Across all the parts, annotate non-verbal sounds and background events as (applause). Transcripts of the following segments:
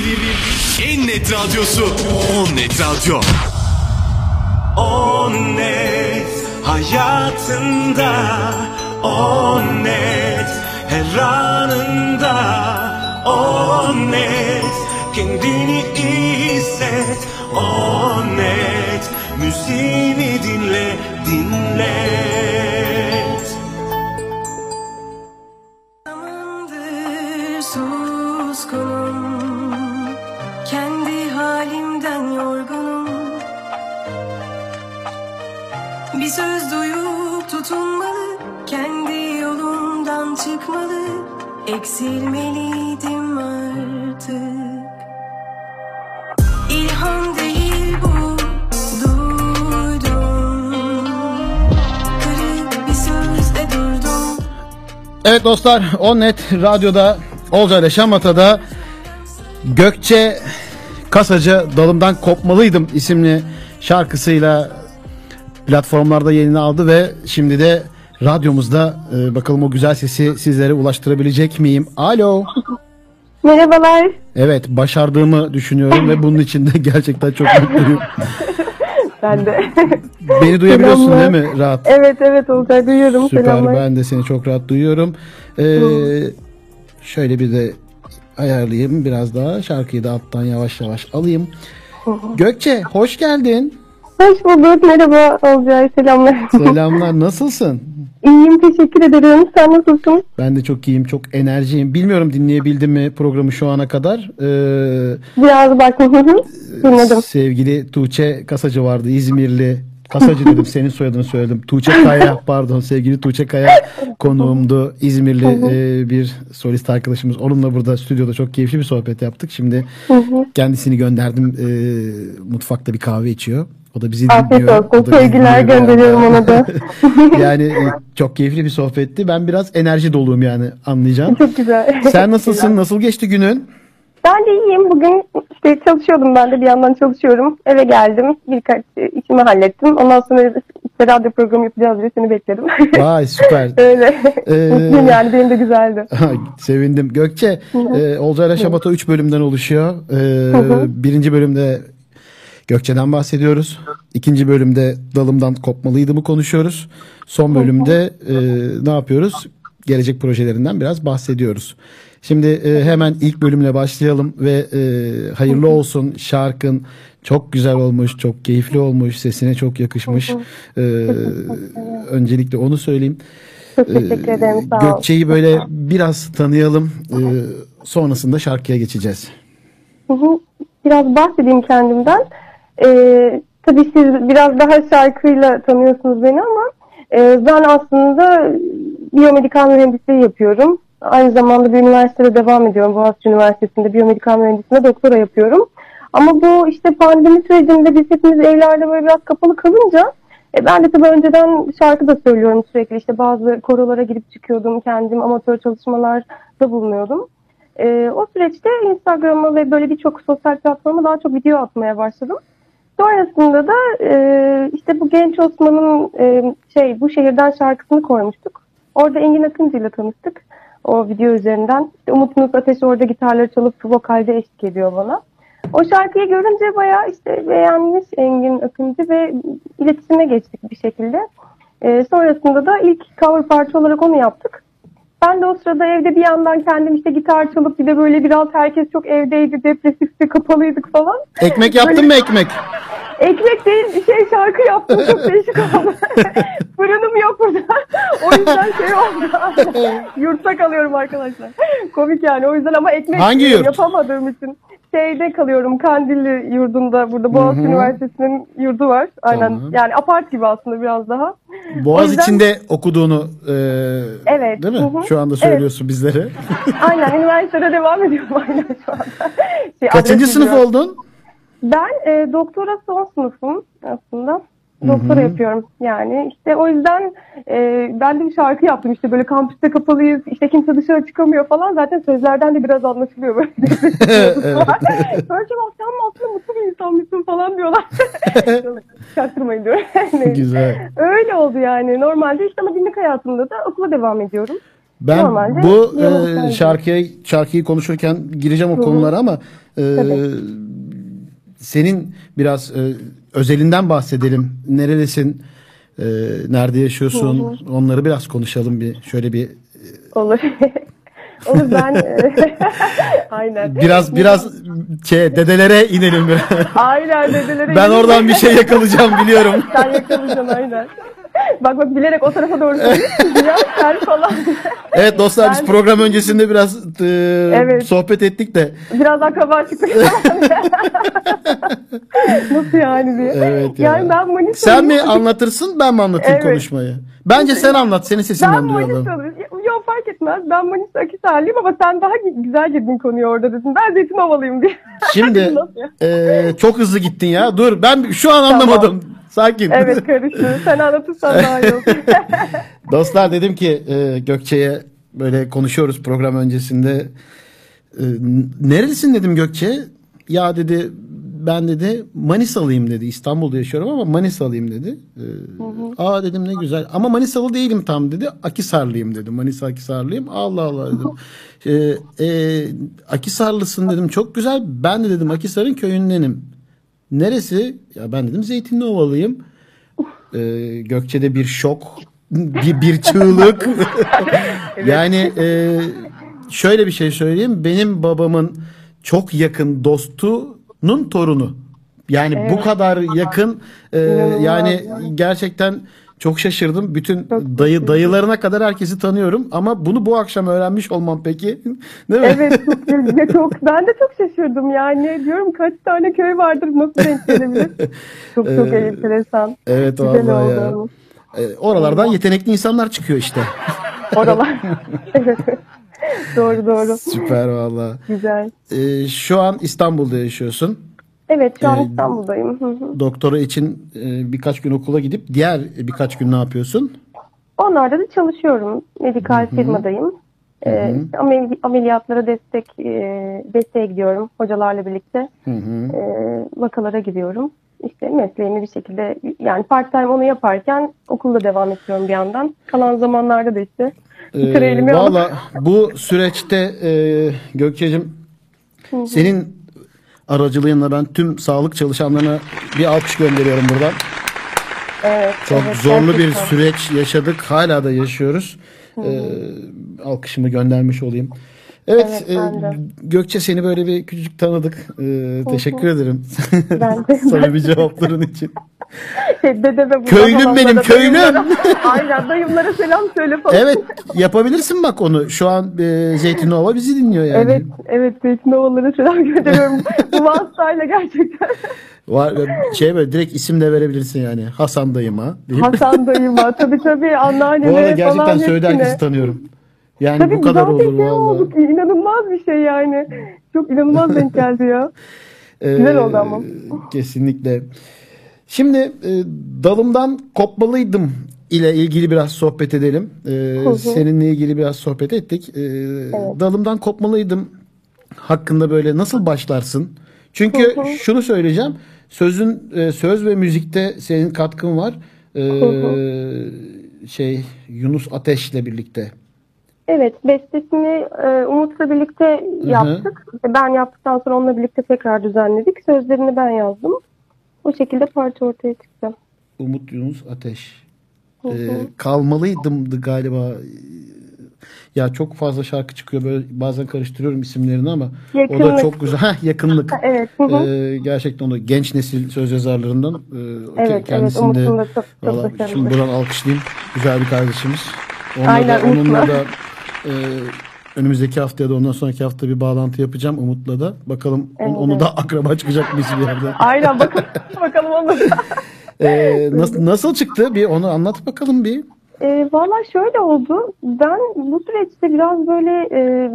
en net radyosu On Net Radyo. On net hayatında On net her anında On net kendini hisset On net müziğini dinle dinlet tutunmalı Kendi yolumdan çıkmalı. Eksilmeliydim artık. İlham değil bu duydum. Kırık bir sözle durdum. Evet dostlar Onnet Radyo'da Olcay ile Şamata'da Gökçe Kasacı Dalımdan Kopmalıydım isimli şarkısıyla platformlarda yerini aldı ve şimdi de radyomuzda e, bakalım o güzel sesi sizlere ulaştırabilecek miyim? Alo. Merhabalar. Evet başardığımı düşünüyorum ve bunun için de (laughs) gerçekten çok mutluyum. (laughs) Ben de. Beni duyabiliyorsun Selamlar. değil mi rahat? evet evet Olcay duyuyorum. Süper Selamlar. ben de seni çok rahat duyuyorum. Ee, şöyle bir de ayarlayayım biraz daha. Şarkıyı da alttan yavaş yavaş alayım. Gökçe hoş geldin. Hoş bulduk. Merhaba Olcay. Selamlar. Selamlar nasılsın? (laughs) İyiyim teşekkür ederim. Sen nasılsın? Ben de çok iyiyim çok enerjiyim. Bilmiyorum dinleyebildim mi programı şu ana kadar. Ee, Biraz bak. (laughs) Dinledim. sevgili Tuğçe Kasacı vardı İzmirli. Kasacı dedim (laughs) senin soyadını söyledim. Tuğçe Kaya pardon sevgili Tuğçe Kaya konuğumdu. İzmirli e, bir solist arkadaşımız. Onunla burada stüdyoda çok keyifli bir sohbet yaptık. Şimdi kendisini gönderdim. E, mutfakta bir kahve içiyor. O da bizi Afiyet dinliyor. olsun. O da bizi Sevgiler gönderiyorum ona da. (laughs) yani e, (laughs) çok keyifli bir sohbetti. Ben biraz enerji doluyum yani anlayacağım. Çok güzel. Sen nasılsın? Nasıl geçti günün? Ben de iyiyim. Bugün işte çalışıyordum ben de bir yandan çalışıyorum. Eve geldim. Birkaç e, işimi hallettim. Ondan sonra işte radyo programı yapacağız diye seni bekledim. (laughs) Vay süper. Öyle. Ee, Mutluyum yani benim de güzeldi. Sevindim. Gökçe, e, Olcay'la Şabat'a 3 bölümden oluşuyor. E, birinci bölümde Gökçe'den bahsediyoruz. İkinci bölümde dalımdan kopmalıydı mı konuşuyoruz. Son bölümde e, ne yapıyoruz? Gelecek projelerinden biraz bahsediyoruz. Şimdi e, hemen ilk bölümle başlayalım ve e, hayırlı olsun şarkın çok güzel olmuş, çok keyifli olmuş, sesine çok yakışmış. E, öncelikle onu söyleyeyim. Çok teşekkür ederim. Sağ ol. Gökçe'yi böyle biraz tanıyalım. Ee, sonrasında şarkıya geçeceğiz. Biraz bahsedeyim kendimden. Ee, tabii siz biraz daha şarkıyla tanıyorsunuz beni ama e, ben aslında biyomedikal mühendisliği yapıyorum. Aynı zamanda bir üniversitede devam ediyorum. Boğaziçi Üniversitesi'nde biyomedikal mühendisliğinde doktora yapıyorum. Ama bu işte pandemi sürecinde biz hepimiz evlerde böyle biraz kapalı kalınca e, ben de tabii önceden şarkı da söylüyorum sürekli. İşte bazı korolara girip çıkıyordum. Kendim amatör çalışmalarda bulunuyordum. Ee, o süreçte Instagram'a ve böyle birçok sosyal platforma daha çok video atmaya başladım. Sonrasında da e, işte bu Genç Osman'ın e, şey bu şehirden şarkısını koymuştuk. Orada Engin Akıncı ile tanıştık o video üzerinden. İşte Umut Nus Ateş orada gitarları çalıp vokalde eşlik ediyor bana. O şarkıyı görünce bayağı işte beğenmiş Engin Akıncı ve iletişime geçtik bir şekilde. E, sonrasında da ilk cover parça olarak onu yaptık. Ben de o sırada evde bir yandan kendim işte gitar çalıp bir de böyle biraz herkes çok evdeydi, depresifti, kapalıydık falan. Ekmek yaptın mı ekmek? Ekmek değil bir şey şarkı yaptım çok değişik oldu. (laughs) Fırınım yok burada. o yüzden şey oldu. (laughs) Yurtta kalıyorum arkadaşlar. Komik yani o yüzden ama ekmek Hangi yurt? yapamadığım için. Şeyde kalıyorum Kandilli yurdunda burada Boğaziçi. Üniversitesi'nin yurdu var. Aynen Tamam. yani apart gibi aslında biraz daha. O Boğaz yüzden- içinde okuduğunu e, Evet, değil mi? hı hı. Şu anda söylüyorsun bizlere. (laughs) Aynen üniversitede devam ediyorum (laughs) aynen şu anda. Şey, Kaçıncı sınıf oldun? Ben e, doktora son sınıfım aslında. Doktora yapıyorum yani. işte o yüzden e, ben de bir şarkı yaptım işte böyle kampüste kapalıyız, işte kimse dışarı çıkamıyor falan. Zaten sözlerden de biraz anlaşılıyor böyle. (laughs) (laughs) Böyle şey sen aslında mutlu bir insanmışsın falan diyorlar. (laughs) Çaktırmayın diyor. Neyse. Güzel. Öyle oldu yani. Normalde işte ama günlük hayatımda da okula devam ediyorum. Ben Normalde bu e, şarkıya şarkıyı konuşurken gireceğim o konulara ama e, Tabii. senin biraz e, özelinden bahsedelim. Nerelisin? E, nerede yaşıyorsun? Onları biraz konuşalım bir. Şöyle bir Olur. (laughs) Olur ben e, (laughs) aynen. biraz biraz şey dedelere inelim. Aynen dedelere ben oradan bir şey yakalayacağım biliyorum. (laughs) Sen yakalayacaksın aynen. (laughs) Bak bak bilerek o tarafa doğru (laughs) sen falan. Evet dostlar biz Ben- program öncesinde biraz e, Evet. sohbet ettik de. Biraz akraba çıktık. (laughs) Nasıl yani diye. Evet ya. yani ben Manisa'lıyım. Sen mi anlatırsın ben mi anlatayım Evet. konuşmayı? Bence sen anlat. Senin Ben sesinden duyalım. Manisa'lıyım. Yok fark etmez. Ben Manisa Akisarlıyım ama sen daha güzel girdin konuya orada dedin. Ben Zeytinovalıyım diye. Şimdi e, çok hızlı gittin ya. Dur ben şu an anlamadım. Sakin. Evet karıştı. Sen anlatırsan daha iyi olur. (laughs) Dostlar dedim ki e, Gökçe'ye böyle konuşuyoruz program öncesinde. E, nerelisin dedim Gökçe. Ya dedi ben dedi Manisalıyım dedi. İstanbul'da yaşıyorum ama Manisalıyım dedi. E, Aa dedim ne güzel. Ama Manisalı değilim tam dedi. Akisarlıyım dedi. Manisa Akisarlıyım. Allah Allah dedim. E, e, Akisarlısın dedim. Çok güzel. Ben de dedim Akisar'ın köyündenim. Neresi? Ya ben dedim Zeytinli (laughs) Ee, Gökçe'de bir şok, bir, bir çığlık. (laughs) yani e, şöyle bir şey söyleyeyim. Benim babamın çok yakın dostunun torunu. Yani bu kadar yakın e, yani ya. gerçekten çok şaşırdım. Bütün dayı dayılarına kadar herkesi tanıyorum ama bunu bu akşam öğrenmiş olmam peki. (laughs) Değil mi? Evet çok, çok ben de çok şaşırdım yani diyorum kaç tane köy vardır nasıl denk gelebilir (laughs) çok çok Ee, enteresan Evet güzel vallahi oldu ya. ama. E, oralardan yetenekli insanlar çıkıyor işte. (laughs) oralar evet doğru doğru Süper valla. güzel E, şu an İstanbul'da yaşıyorsun. Evet şu an Ee, İstanbul'dayım. Hı hı. Doktora için e, birkaç gün okula gidip diğer birkaç gün ne yapıyorsun? onlarda da çalışıyorum. Medikal firmadayım. Ee, işte amel- ameliyatlara destek e, desteğe gidiyorum hocalarla birlikte. Hı hı. e, vakalara gidiyorum. İşte mesleğimi bir şekilde yani part time onu yaparken okulda devam ediyorum bir yandan. Kalan zamanlarda da işte bir Ee, Valla bu süreçte e, Gökçe'cim senin aracılığınla ben tüm sağlık çalışanlarına bir alkış gönderiyorum buradan. Evet, Çok evet, zorlu bir gerçekten. süreç yaşadık. Hala da yaşıyoruz. Ee, alkışımı göndermiş olayım. Evet, Evet, e. Gökçe seni böyle bir küçücük tanıdık. Ee, teşekkür ederim. Ben de. (laughs) Samimi cevapların için. (laughs) Şey, dedeme Köylüm benim, köylüm. (laughs) Aynen dayımlara selam söyle falan. Evet, yapabilirsin bak onu. Şu an e, Zeytinova bizi dinliyor yani. Evet, evet Zeytinovalara selam (laughs) gönderiyorum. Bu vasıtayla gerçekten. Var şey böyle direkt isim de verebilirsin yani. Hasan dayıma. deyip. Hasan (laughs) dayıma tabii tabii anneanneme Bu arada gerçekten söyledi hepsine. herkesi tanıyorum. Yani Tabii bu kadar olur şey vallahi. olduk. İnanılmaz bir şey yani. Çok inanılmaz denk geldi ya. Ee, Güzel oldu ama. Kesinlikle. Şimdi e, dalımdan kopmalıydım ile ilgili biraz sohbet edelim. Ee, hı. seninle ilgili biraz sohbet ettik. Ee, Dalımdan kopmalıydım hakkında böyle nasıl başlarsın? Çünkü Hı hı. şunu söyleyeceğim. Sözün e, söz ve müzikte senin katkın var. Ee, şey Yunus Ateş'le birlikte. Evet, bestesini e, Umut'la birlikte yaptık. Ben yaptıktan sonra onunla birlikte tekrar düzenledik. Sözlerini ben yazdım. O şekilde parça ortaya çıktı. Umut Yunus Ateş. Hı hı. Ee, kalmalıydımdı galiba. Ya çok fazla şarkı çıkıyor böyle bazen karıştırıyorum isimlerini ama o da Yakınlık. çok güzel. (laughs) Heh, yakınlık. Evet, hı hı. Ee, gerçekten onu genç nesil söz yazarlarından e, Evet, evet, Umut'un da çok- çok Valla şimdi buradan alkışlayayım. Güzel bir kardeşimiz. Onunla Aynen, da, onunla da (laughs) e, önümüzdeki haftaya da ondan sonraki hafta bir bağlantı yapacağım Umut'la da. Bakalım Evet, onu evet. da akraba çıkacak mıyız bir yerde. (laughs) Aynen bakalım, (laughs) bakalım onu. Ee, nasıl, nasıl çıktı? Bir onu anlat bakalım bir. E, Valla şöyle oldu. Ben bu süreçte biraz böyle e,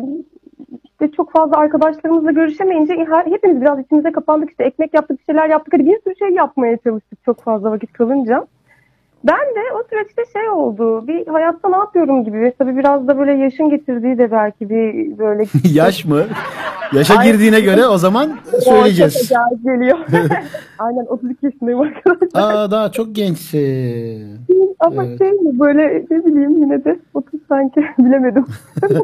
işte çok fazla arkadaşlarımızla görüşemeyince her, hepimiz biraz içimize kapandık. işte ekmek yaptık, bir şeyler yaptık. Hani bir sürü şey yapmaya çalıştık çok fazla vakit kalınca. Ben de o süreçte şey oldu. Bir hayatta ne yapıyorum gibi. Tabii biraz da böyle yaşın getirdiği de belki bir böyle (laughs) Yaş mı? Yaşa Ay. girdiğine göre o zaman söyleyeceğiz. Ya, geliyor. (laughs) Aynen 32 yaşındayım arkadaşlar. Aa daha çok gençsin. Ama Evet. şey mi böyle ne bileyim yine de 30 sanki (laughs) bilemedim.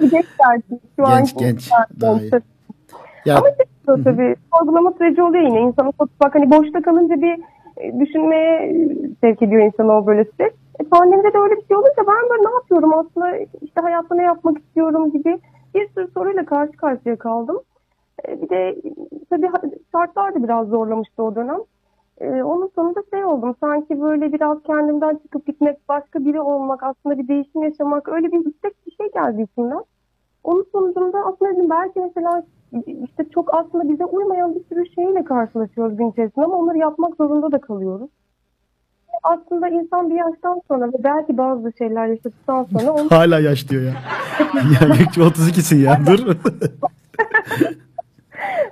Geç dersin. Şu an Genç genç daha iyi. Ya Ama şey tabii sorgulama süreci oluyor yine. İnsanı bak hani boşta kalınca bir düşünmeye sevk ediyor insanı o böyle süreç. E, pandemide de öyle bir şey olunca ben böyle ne yapıyorum aslında işte hayatta ne yapmak istiyorum gibi bir sürü soruyla karşı karşıya kaldım. E, bir de tabii şartlar da biraz zorlamıştı o dönem. E, onun sonunda şey oldum sanki böyle biraz kendimden çıkıp gitmek, başka biri olmak, aslında bir değişim yaşamak öyle bir istek bir şey geldi içimden. Onun sonucunda aslında dedim belki mesela işte çok aslında bize uymayan bir sürü şeyle karşılaşıyoruz gün içerisinde ama onları yapmak zorunda da kalıyoruz. Aslında insan bir yaştan sonra ve belki bazı şeyler yaşadıktan sonra onu (laughs) hala yaş diyor ya. (laughs) ya Gökçe 32'sin ya dur. (laughs)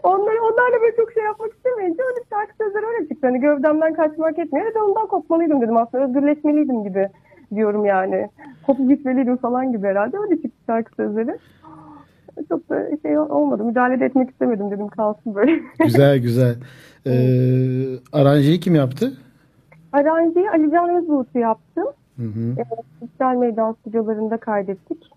onları onlarla böyle çok şey yapmak istemeyince öyle şarkı sözleri öyle çıktı. Hani gövdemden kaçmak etmiyor. Evet ondan kopmalıydım dedim aslında. Özgürleşmeliydim gibi diyorum yani. Kopup gitmeliydim falan gibi herhalde. Öyle çıktı şarkı sözleri. Çok da şey olmadı. Müdahale etmek istemedim dedim kalsın böyle. (laughs) güzel güzel. Ee, aranjeyi kim yaptı? Aranjeyi Ali Can Özbuğut'u yaptım. Hı hı. E, Sosyal Meydan stüdyolarında kaydettik.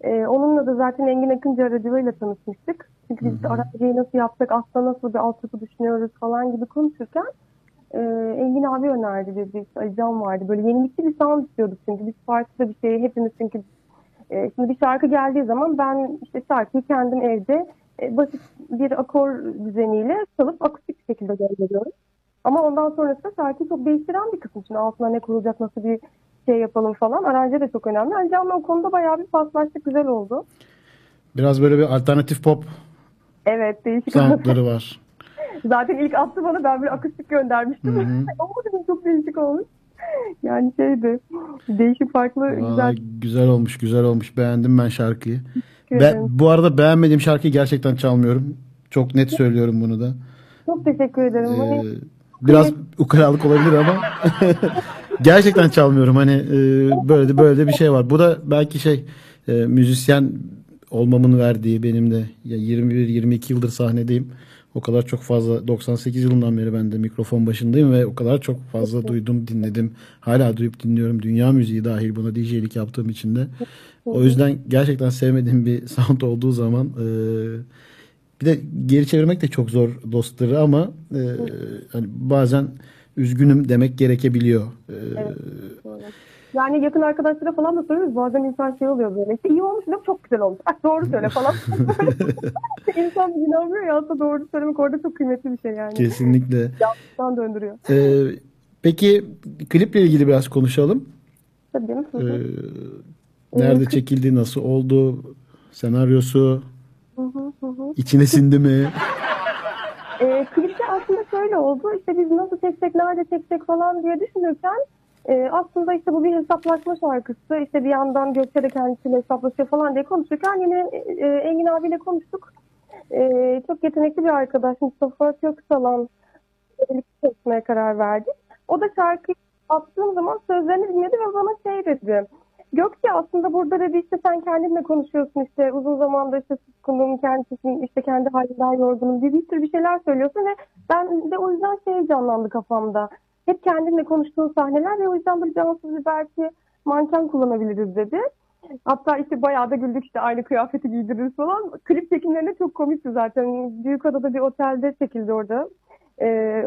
E, onunla da zaten Engin Akıncı aracılığıyla tanışmıştık. Çünkü biz aranjeyi nasıl yaptık, aslında nasıl bir altyapı düşünüyoruz falan gibi konuşurken e, Engin abi önerdi dedi. Ali Can vardı. Böyle yenilikçi bir sound istiyorduk çünkü biz farklı bir şey hepimiz çünkü e, şimdi bir şarkı geldiği zaman ben işte şarkıyı kendim evde e, basit bir akor düzeniyle çalıp akustik bir şekilde gönderiyorum. Ama ondan sonrasında şarkıyı çok değiştiren bir kısım için altına ne kurulacak, nasıl bir şey yapalım falan. Aranje de çok önemli. Ali Can'la o konuda bayağı bir paslaştık, güzel oldu. Biraz böyle bir alternatif pop Evet, değişik. soundları var. (laughs) Zaten ilk attı bana ben bir akustik göndermiştim. (laughs) Ama dedim çok değişik olmuş. Yani şeydi, değişik farklı, Vallahi güzel. güzel olmuş, güzel olmuş. Beğendim ben şarkıyı. Ben, bu arada beğenmediğim şarkıyı gerçekten çalmıyorum. Çok net söylüyorum bunu da. Çok teşekkür ederim. Ee, Hani biraz ukalalık olabilir ama (laughs) gerçekten çalmıyorum. Hani e, böyle de böyle de bir şey var. Bu da belki şey e, müzisyen olmamın verdiği benim de ya 21-22 yıldır sahnedeyim. O kadar çok fazla 98 yılından beri ben de mikrofon başındayım ve o kadar çok fazla duydum, dinledim. Hala duyup dinliyorum. Dünya müziği dahil buna DJ'lik yaptığım için de. O yüzden gerçekten sevmediğim bir (laughs) sound olduğu zaman e, bir de geri çevirmek de çok zor dostları ama e, hani bazen üzgünüm demek gerekebiliyor. E, Yani yakın arkadaşlara falan da soruyoruz. Bazen insan şey oluyor böyle. İşte iyi olmuş mi? Çok güzel olmuş. Ah, doğru söyle falan. (laughs) insan inanmıyor ya aslında doğru söylemek orada çok kıymetli bir şey yani. kesinlikle. Yanlıştan döndürüyor. E, peki kliple ilgili biraz konuşalım. Tabii E, hı. nerede çekildi, nasıl oldu, senaryosu, Hı hı hı hı. içine sindi mi? E, klipte aslında şöyle oldu. İşte biz nasıl çeksek, nerede çeksek falan diye düşünürken e, aslında işte bu bir hesaplaşma şarkısı. İşte bir yandan Gökçe de kendisiyle hesaplaşıyor falan diye konuşurken yine e, Engin abiyle konuştuk. E, çok yetenekli bir arkadaş Mustafa Köksalan birlikte çalışmaya karar verdik. O da şarkıyı attığım zaman sözlerini dinledi ve bana şey dedi. Gökçe aslında burada dedi işte sen kendinle konuşuyorsun işte uzun zamandır işte suskunum kendisin işte kendi halimden yorgunum diye bir sürü bir şeyler söylüyorsun ve ben de o yüzden şey canlandı kafamda. Hep kendinle konuştuğun sahneler ve o yüzden böyle cansız bir belki manken kullanabiliriz dedi. Hatta işte bayağı da güldük işte aynı kıyafeti giydiririz falan. Klip çekimlerinde çok komikti zaten. Büyükada'da bir otelde çekildi orada. Ee,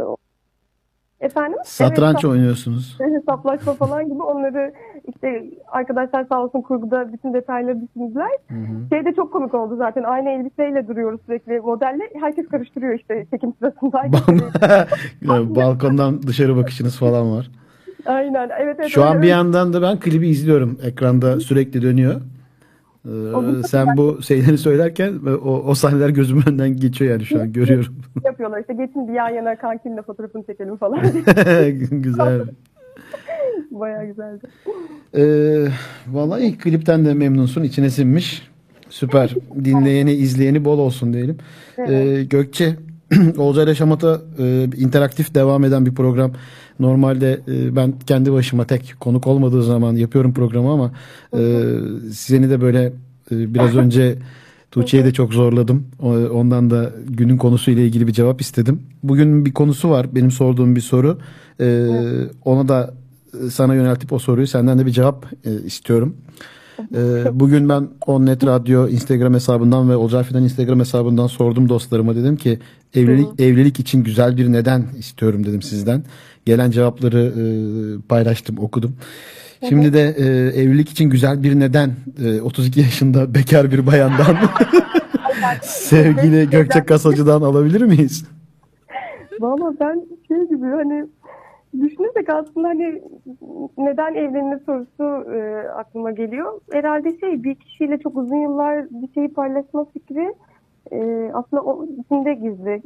efendim? Satranç Evet, oynuyorsunuz. (laughs) hesaplaşma falan gibi onları işte arkadaşlar sağ olsun kurguda bütün detayları düşündüler. Şey de çok komik oldu zaten. Aynı elbiseyle duruyoruz sürekli modelle. Herkes karıştırıyor işte çekim sırasında. (laughs) Balkondan dışarı bakışınız falan var. Aynen. Evet, evet, Şu an bir öyle. yandan da ben klibi izliyorum. Ekranda sürekli dönüyor. Ee, sen bu şeyleri söylerken o, o sahneler gözümün önünden geçiyor yani şu an görüyorum. yapıyorlar işte geçin bir yan yana kankinle fotoğrafını çekelim falan. (laughs) Güzel. (laughs) Bayağı güzeldi. Ee, vallahi klipten de memnunsun. içine sinmiş. Süper. Dinleyeni, izleyeni bol olsun diyelim. Ee, Gökçe, (clears throat) Olcay ile Şamata e, interaktif devam eden bir program. Normalde e, ben kendi başıma tek konuk olmadığı zaman yapıyorum programı ama e, seni de böyle e, biraz (laughs) önce Tuğçe'yi de çok zorladım. Ondan da günün konusuyla ilgili bir cevap istedim. Bugün bir konusu var. Benim sorduğum bir soru. Ee, ona da e, sana yöneltip o soruyu senden de bir cevap e, istiyorum. Ee, bugün ben Onnet Radyo Instagram hesabından ve Olcay Fidan Instagram hesabından sordum dostlarıma dedim ki evlilik evlilik için güzel bir neden istiyorum dedim sizden. Gelen cevapları e, paylaştım, okudum. Şimdi de e, evlilik için güzel bir neden e, 32 yaşında bekar bir bayandan (laughs) (laughs) sevgili Gökçe Kasacı'dan alabilir miyiz? Valla ben şey gibi hani düşünürsek aslında hani neden evlenme sorusu e, aklıma geliyor. Herhalde şey bir kişiyle çok uzun yıllar bir şeyi paylaşma fikri e, aslında o içinde gizli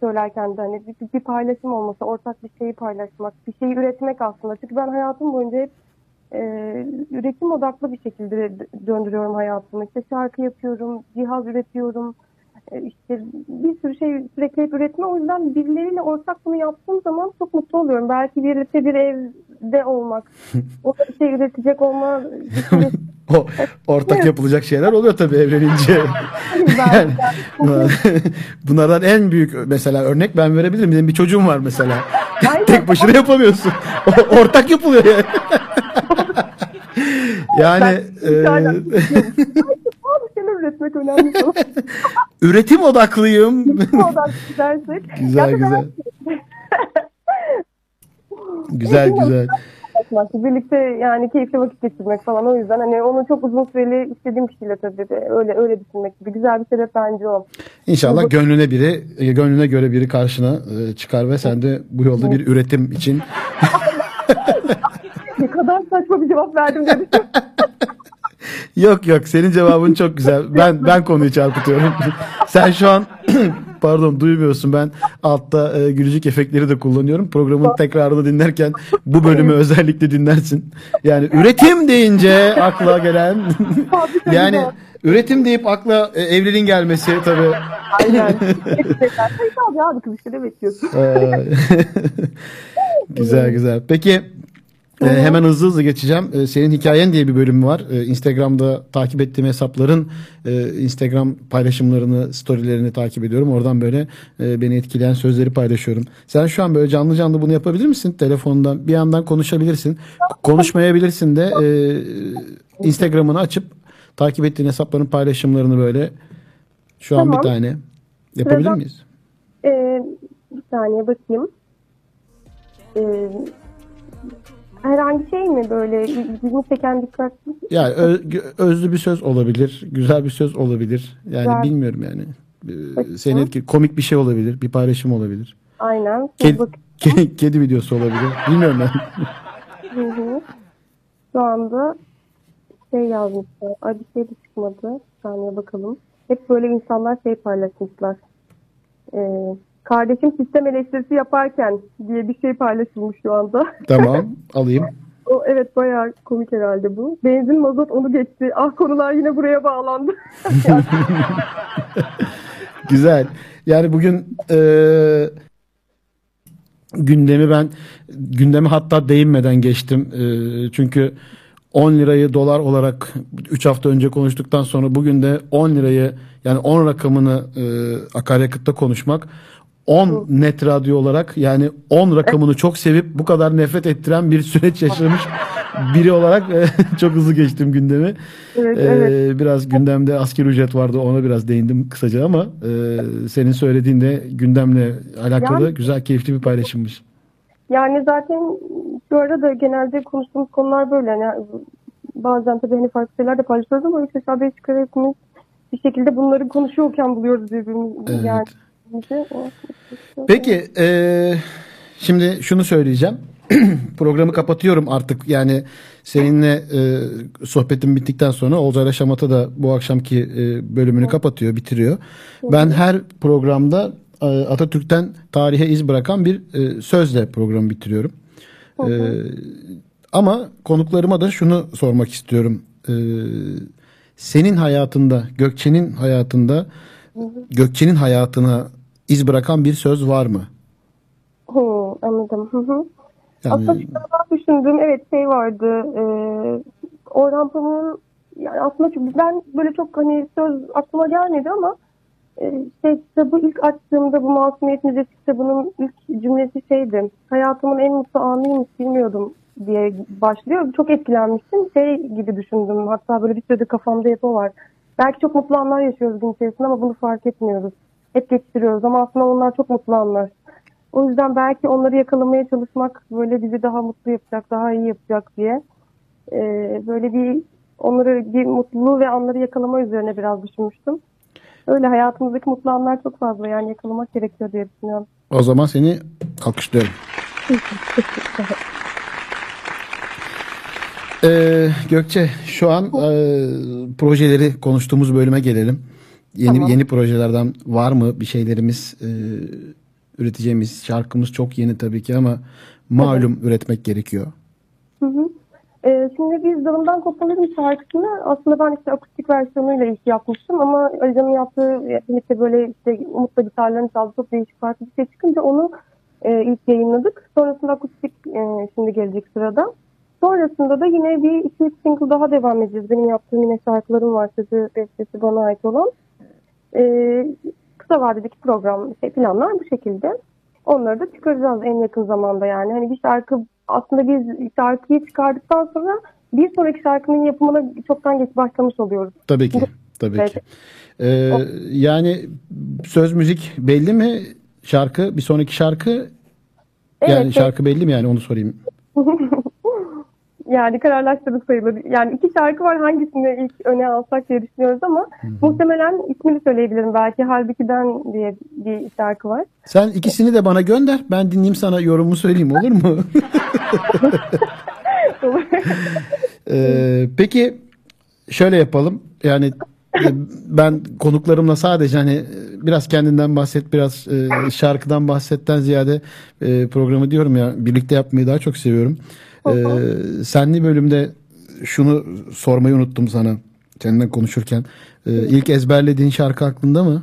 söylerken de hani bir, bir paylaşım olması, ortak bir şeyi paylaşmak, bir şeyi üretmek aslında. Çünkü ben hayatım boyunca hep e, üretim odaklı bir şekilde dö- döndürüyorum hayatımı. İşte şarkı yapıyorum, cihaz üretiyorum. E, işte bir sürü şey sürekli hep üretme. O yüzden birileriyle ortak bunu yaptığım zaman çok mutlu oluyorum. Belki birlikte bir evde olmak, (laughs) o bir şey üretecek olma (laughs) O ortak yapılacak şeyler oluyor tabii evlenince. (laughs) yani, bunlardan en büyük mesela örnek ben verebilirim. Benim bir çocuğum var mesela. Tek başına yapamıyorsun. O- ortak yapılıyor yani. yani e, üretmek önemli. (laughs) üretim odaklıyım. (laughs) Bu odaklı dersek. güzel güzel. (laughs) güzel güzel. Birlikte yani keyifli vakit geçirmek falan o yüzden hani onu çok uzun süreli istediğim kişiyle tabii de öyle öyle düşünmek gibi güzel bir sebep bence o. İnşallah gönlüne biri, gönlüne göre biri karşına e, çıkar ve sen de bu yolda bir üretim için Ne kadar saçma bir cevap verdim dedim. Yok yok senin cevabın çok güzel. Ben ben konuyu çarpıtıyorum. (laughs) Sen şu an (clears throat) pardon duymuyorsun ben altta e, gülücük efektleri de kullanıyorum. Programın tekrarını dinlerken bu bölümü özellikle dinlersin. Yani üretim deyince akla gelen (laughs) yani üretim deyip akla e, evliliğin gelmesi tabii. Aynen. (laughs) Tabii abi kız işte ne bekliyorsun? Güzel güzel. Peki e, hemen hızlı hızlı geçeceğim. E, senin hikayen diye bir bölüm var. E, Instagram'da takip ettiğim hesapların e, Instagram paylaşımlarını, storylerini takip ediyorum. Oradan böyle e, beni etkileyen sözleri paylaşıyorum. Sen şu an böyle canlı canlı bunu yapabilir misin? Telefondan bir yandan konuşabilirsin. Konuşmayabilirsin de e, Instagram'ını açıp takip ettiğin hesapların paylaşımlarını böyle şu an bir tane yapabilir Sıradan- miyiz? Ee, bir saniye bakayım. Ee, herhangi şey mi böyle ilgimi çeken dikkat Yani ö- gö- özlü bir söz olabilir, güzel bir söz olabilir. Yani Güzel. bilmiyorum yani. Ee. Senin etki komik bir şey olabilir, bir paylaşım olabilir. Aynen. Kedi, (laughs) ke- kedi videosu olabilir. Bilmiyorum ben. Hı hı. Şu anda şey yazmışlar. Ay bir şey de çıkmadı. Bir saniye bakalım. Hep böyle insanlar şey paylaşmışlar. Ee, kardeşim sistem eleştirisi yaparken diye bir şey paylaşılmış şu anda. tamam, (laughs) alayım. o evet bayağı komik herhalde bu. Benzin mazot onu geçti. Ah konular yine buraya bağlandı. (laughs) Güzel. Yani bugün e, gündemi ben gündemi hatta değinmeden geçtim. E, çünkü 10 lirayı dolar olarak 3 hafta önce konuştuktan sonra bugün de 10 lirayı yani 10 rakamını e, akaryakıtta konuşmak 10 net radyo olarak yani 10 rakamını çok sevip bu kadar nefret ettiren bir süreç yaşamış biri olarak e, (laughs) çok hızlı geçtim gündemi. Evet, Ee, evet. Biraz gündemde asgari ücret vardı ona biraz değindim kısaca ama e, senin söylediğin de gündemle alakalı Yani- güzel keyifli bir paylaşımmış. Yani zaten şu ara da genelde konuştuğumuz konular böyle. Yani bazen tabii hani farklı şeyler de paylaşıyoruz ama üç aşağı beş yukarı hepimiz bir şekilde bunları konuşuyorken buluyoruz birbirimizi. Evet. Yani Peki e, şimdi şunu söyleyeceğim. (clears throat) Programı kapatıyorum artık yani seninle e, sohbetim bittikten sonra Olcayla Şamata da bu akşamki e, bölümünü kapatıyor bitiriyor. Ben her programda e, Atatürk'ten tarihe iz bırakan bir e, sözle programı bitiriyorum. E, ama konuklarıma da şunu sormak istiyorum. E, senin hayatında, Gökçe'nin hayatında, Gökçe'nin hayatına iz bırakan bir söz var mı? Hı, anladım. Hı hı. Yani Aslında şu an düşündüğüm evet şey vardı. E, Orhan Pamuk'un yani aslında çok, ben böyle çok hani söz aklıma gelmedi ama e, şey kitabı ilk açtığımda bu Masumiyet Müzesi kitabının ilk cümlesi şeydi. Hayatımın en mutlu anıymış bilmiyordum diye başlıyor. Çok etkilenmiştim. Şey gibi düşündüm. Hatta böyle bir sürede kafamda hep o var. Belki çok mutlu anlar yaşıyoruz gün içerisinde ama bunu fark etmiyoruz. Hep geçiriyoruz ama aslında onlar çok mutlu anlar. O yüzden belki onları yakalamaya çalışmak böyle bizi daha mutlu yapacak, daha iyi yapacak diye. Ee, böyle bir onları bir mutluluğu ve anları yakalama üzerine biraz düşünmüştüm. Öyle hayatımızdaki mutlu anlar çok fazla yani yakalamak gerekiyor diye düşünüyorum. O zaman seni alkışlıyorum. (laughs) Ee, Gökçe şu an e, projeleri konuştuğumuz bölüme gelelim. Yeni Tamam. yeni projelerden var mı bir şeylerimiz e, üreteceğimiz şarkımız çok yeni tabii ki ama malum üretmek gerekiyor. Hı hı. Ee, şimdi biz Dalımdan Kopmalıyım şarkısını aslında ben işte akustik versiyonuyla ilk yapmıştım ama Alican'ın yaptığı birlikte böyle işte Umut'la gitarlarını çaldı çok değişik farklı bir şey çıkınca onu e, ilk yayınladık. Sonrasında akustik e, şimdi gelecek sırada. Sonrasında da yine bir iki üç single daha devam edeceğiz. Benim yaptığım yine şarkılarım var sözü bestesi bana ait olan. Ee, kısa vadedeki program şey, planlar bu şekilde. Onları da çıkaracağız en yakın zamanda yani. Hani bir şarkı aslında biz şarkıyı çıkardıktan sonra bir sonraki şarkının yapımına çoktan geç başlamış oluyoruz. Tabii ki. Tabii Evet. ki. Ee, yani söz müzik belli mi? Şarkı bir sonraki şarkı yani Evet, şarkı belli mi yani onu sorayım. (laughs) Yani kararlaştırdık sayılır. Yani iki şarkı var hangisini ilk öne alsak diye düşünüyoruz ama muhtemelen ismini söyleyebilirim. Belki Halbuki'den diye bir şarkı var. Sen ikisini de bana gönder. Ben dinleyeyim sana yorumumu söyleyeyim olur mu? (laughs) (laughs) Ee, peki şöyle yapalım. Yani e, ben konuklarımla sadece hani biraz kendinden bahset, biraz e, şarkıdan bahsetten ziyade e, programı diyorum ya birlikte yapmayı daha çok seviyorum. Ee, senli bölümde şunu sormayı unuttum sana senden konuşurken. Ee, ilk ezberlediğin şarkı aklında mı?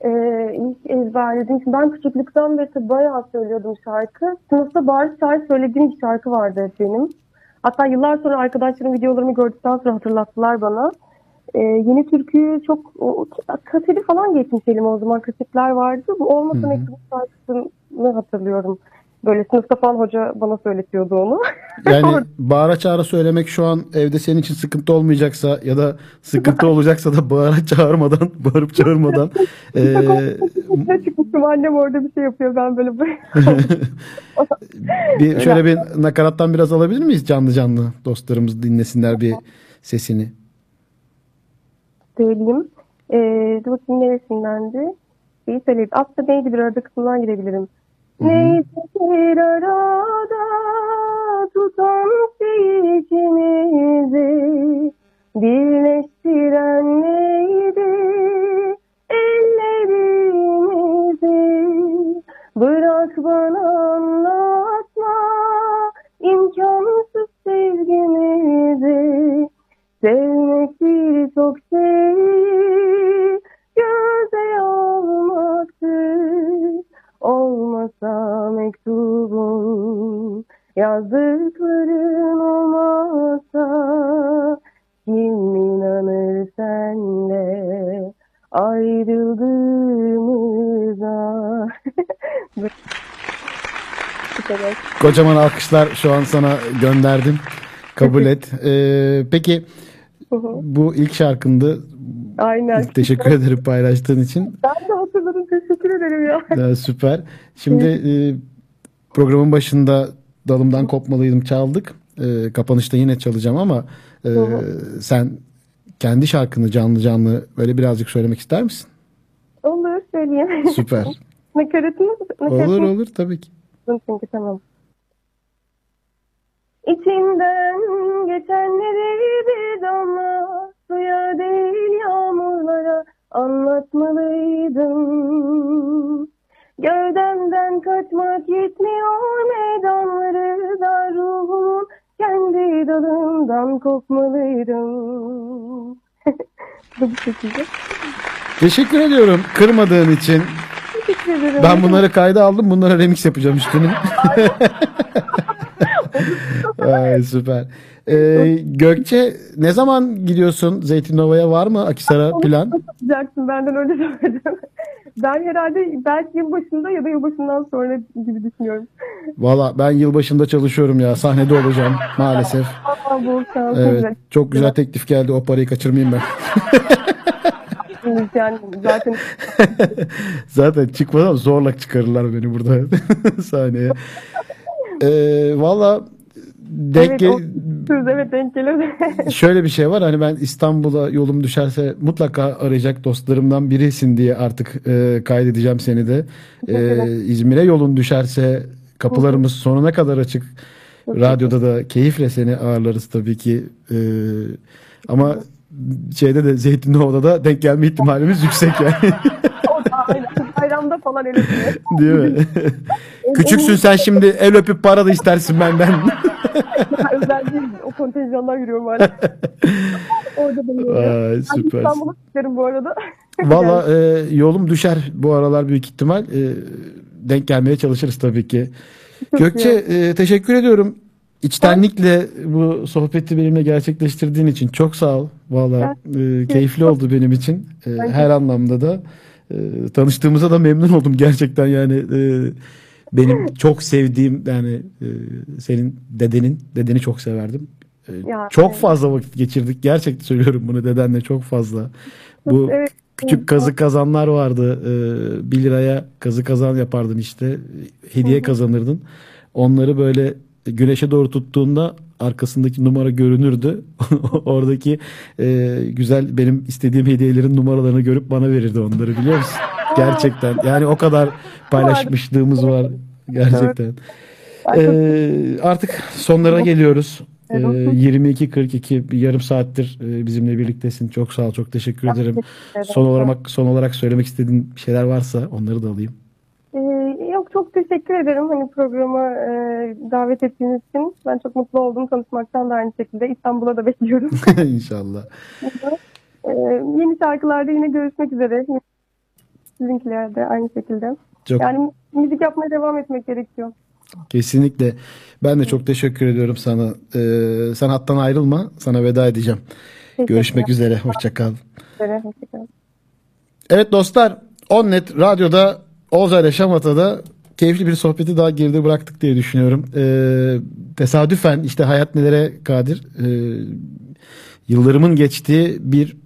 Ee, ilk ezberlediğim için ben küçüklükten beri tabii bayağı söylüyordum şarkı. Sınıfta bağırış çağrı söylediğim bir şarkı vardı hep benim. Hatta yıllar sonra arkadaşlarım videolarımı gördükten sonra hatırlattılar bana. Ee, yeni türküyü çok o, kaseti falan geçmiş elime o zaman kasetler vardı. Bu olmasa mektubu şarkısını hatırlıyorum. Böyle sınıfta falan hoca bana söyletiyordu onu. (laughs) Yani bağıra çağıra söylemek şu an evde senin için sıkıntı olmayacaksa ya da sıkıntı olacaksa da bağıra çağırmadan, (laughs) bağırıp çağırmadan e, Ne çıkmıştım annem orada bir şey yapıyor ben böyle böyle. (laughs) bir şöyle bir nakarattan biraz alabilir miyiz canlı canlı dostlarımız dinlesinler bir sesini. söyleyeyim. Ee, dur bakayım neresindendi? İyi söyleyeyim. Aslında neydi bir arada kısmından girebilirim. Neyse bir arada tutan içimizi birleştiren neydi? Ellerimizi. Bırak bana anlatma imkansız sevgimizi. Sevmek birçok şeyi yazdıkların olmasa kim inanır senle ayrıldığımıza. (laughs) Kocaman alkışlar şu an sana gönderdim. Kabul et. Ee, peki bu ilk şarkındı. Aynen. Teşekkür ederim paylaştığın için. Ben de hatırladım. Teşekkür ederim ya. Ee, süper. Şimdi e, programın başında dalımdan kopmalıydım çaldık. Ee, kapanışta yine çalacağım ama e, sen kendi şarkını canlı canlı böyle birazcık söylemek ister misin? Olur söyleyeyim. Süper. (laughs) Nakaratını olur olur tabii ki. çünkü tamam. İçinden geçenleri bir damla suya değil yağmurlara anlatmalıydım. Gövdemden kaçmak yetmiyor meydanları da ruhumun kendi dalından kopmalıydım. (laughs) Bu bu şekilde. Teşekkür ediyorum kırmadığın için. Teşekkür ederim. Ben bunları kayda aldım. Bunlara remix yapacağım üstüne. (laughs) Ay, süper. Ee, Gökçe ne zaman gidiyorsun Zeytinova'ya var mı Akisar'a plan? yapacaksın benden önce söyledim. Ben herhalde belki yılbaşında ya da yılbaşından sonra gibi düşünüyorum. Valla ben yılbaşında çalışıyorum ya. Sahnede olacağım maalesef. (laughs) Bol şans. Evet. Çok güzel teklif geldi. O parayı kaçırmayayım ben. (laughs) Yani zaten (laughs) Zaten çıkmadan zorla çıkarırlar beni burada sahneye. Ee, Valla denk evet, o evet denk gelir. (laughs) şöyle bir şey var hani ben İstanbul'a yolum düşerse mutlaka arayacak dostlarımdan birisin diye artık e, kaydedeceğim seni de. E, İzmir'e yolun düşerse kapılarımız sonuna kadar açık. Radyoda da keyifle seni ağırlarız tabii ki. E, ama şeyde de Zeytinliova'da da denk gelme ihtimalimiz yüksek yani. (laughs) Bayramda falan diyor. Değil mi? (laughs) Küçüksün sen şimdi el öpüp para da istersin benden. Özel değil. O kontenjanlar yürüyorum hala. (laughs) Orada Ben süper. İstanbul'a giderim bu arada. (laughs) Valla e, yolum düşer bu aralar büyük ihtimal. E, denk gelmeye çalışırız tabii ki. Gökçe e, teşekkür ediyorum. İçtenlikle bu sohbeti benimle gerçekleştirdiğin için çok sağ ol. Valla e, keyifli oldu benim için. E, her anlamda da. E, tanıştığımıza da memnun oldum gerçekten yani. E, benim çok sevdiğim yani e, senin dedenin dedeni çok severdim. E, Ya, çok evet. fazla vakit geçirdik. Gerçekten söylüyorum bunu dedenle çok fazla. (laughs) Bu Evet. küçük kazı kazanlar vardı. Ee, 1 liraya kazı kazan yapardın işte. Hediye kazanırdın. Onları böyle güneşe doğru tuttuğunda arkasındaki numara görünürdü. (laughs) Oradaki e, güzel benim istediğim hediyelerin numaralarını görüp bana verirdi onları biliyor musun? (laughs) Gerçekten. Yani o kadar paylaşmışlığımız var. Gerçekten. Ee, artık sonlara geliyoruz. Ee, 22.42 bir yarım saattir e, bizimle birliktesin. Çok sağ ol. Çok teşekkür ederim. Son olarak son olarak söylemek istediğin şeyler varsa onları da alayım. Ee, yok çok teşekkür ederim hani programa e, davet ettiğiniz için. Ben çok mutlu oldum tanışmaktan da aynı şekilde. İstanbul'a da bekliyorum. (laughs) İnşallah. Ee, yeni şarkılarda yine görüşmek üzere. Sizinkilerde aynı şekilde. Çok Yani müzik yapmaya devam etmek gerekiyor. kesinlikle. Ben de çok teşekkür ediyorum sana. Ee, sen hattan ayrılma. Sana veda edeceğim. Görüşmek üzere. Hoşça kal. üzere. Hoşçakalın. Evet dostlar, Onnet Radyo'da Oğuzay ile Şamata'da keyifli bir sohbeti daha geride bıraktık diye düşünüyorum. Ee, tesadüfen işte hayat nelere kadir. Ee, yıllarımın geçtiği bir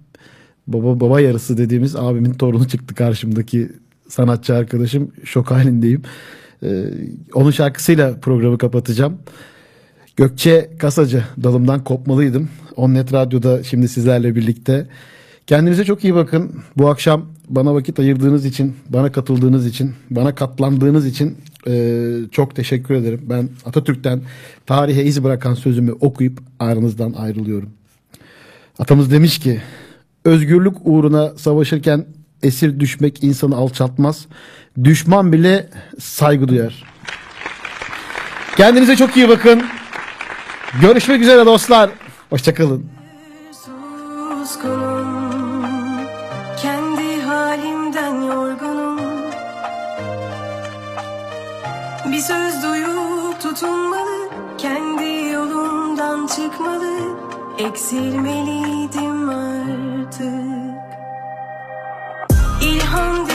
baba baba yarısı dediğimiz abimin torunu çıktı karşımdaki sanatçı arkadaşım. Şok halindeyim. Ee, onun şarkısıyla programı kapatacağım. Gökçe Kasacı dalımdan kopmalıydım. Onnet Radyo'da şimdi sizlerle birlikte. Kendinize çok iyi bakın. Bu akşam bana vakit ayırdığınız için, bana katıldığınız için, bana katlandığınız için e, çok teşekkür ederim. Ben Atatürk'ten tarihe iz bırakan sözümü okuyup aranızdan ayrılıyorum. Atamız demiş ki, özgürlük uğruna savaşırken esir düşmek insanı alçaltmaz. Düşman bile saygı duyar. Kendinize çok iyi bakın. Görüşmek üzere dostlar. Hoşçakalın. Kendi halimden yorgunum Bir söz duyup tutunmalı Kendi yolumdan çıkmalı Eksilmeliydim artık İlham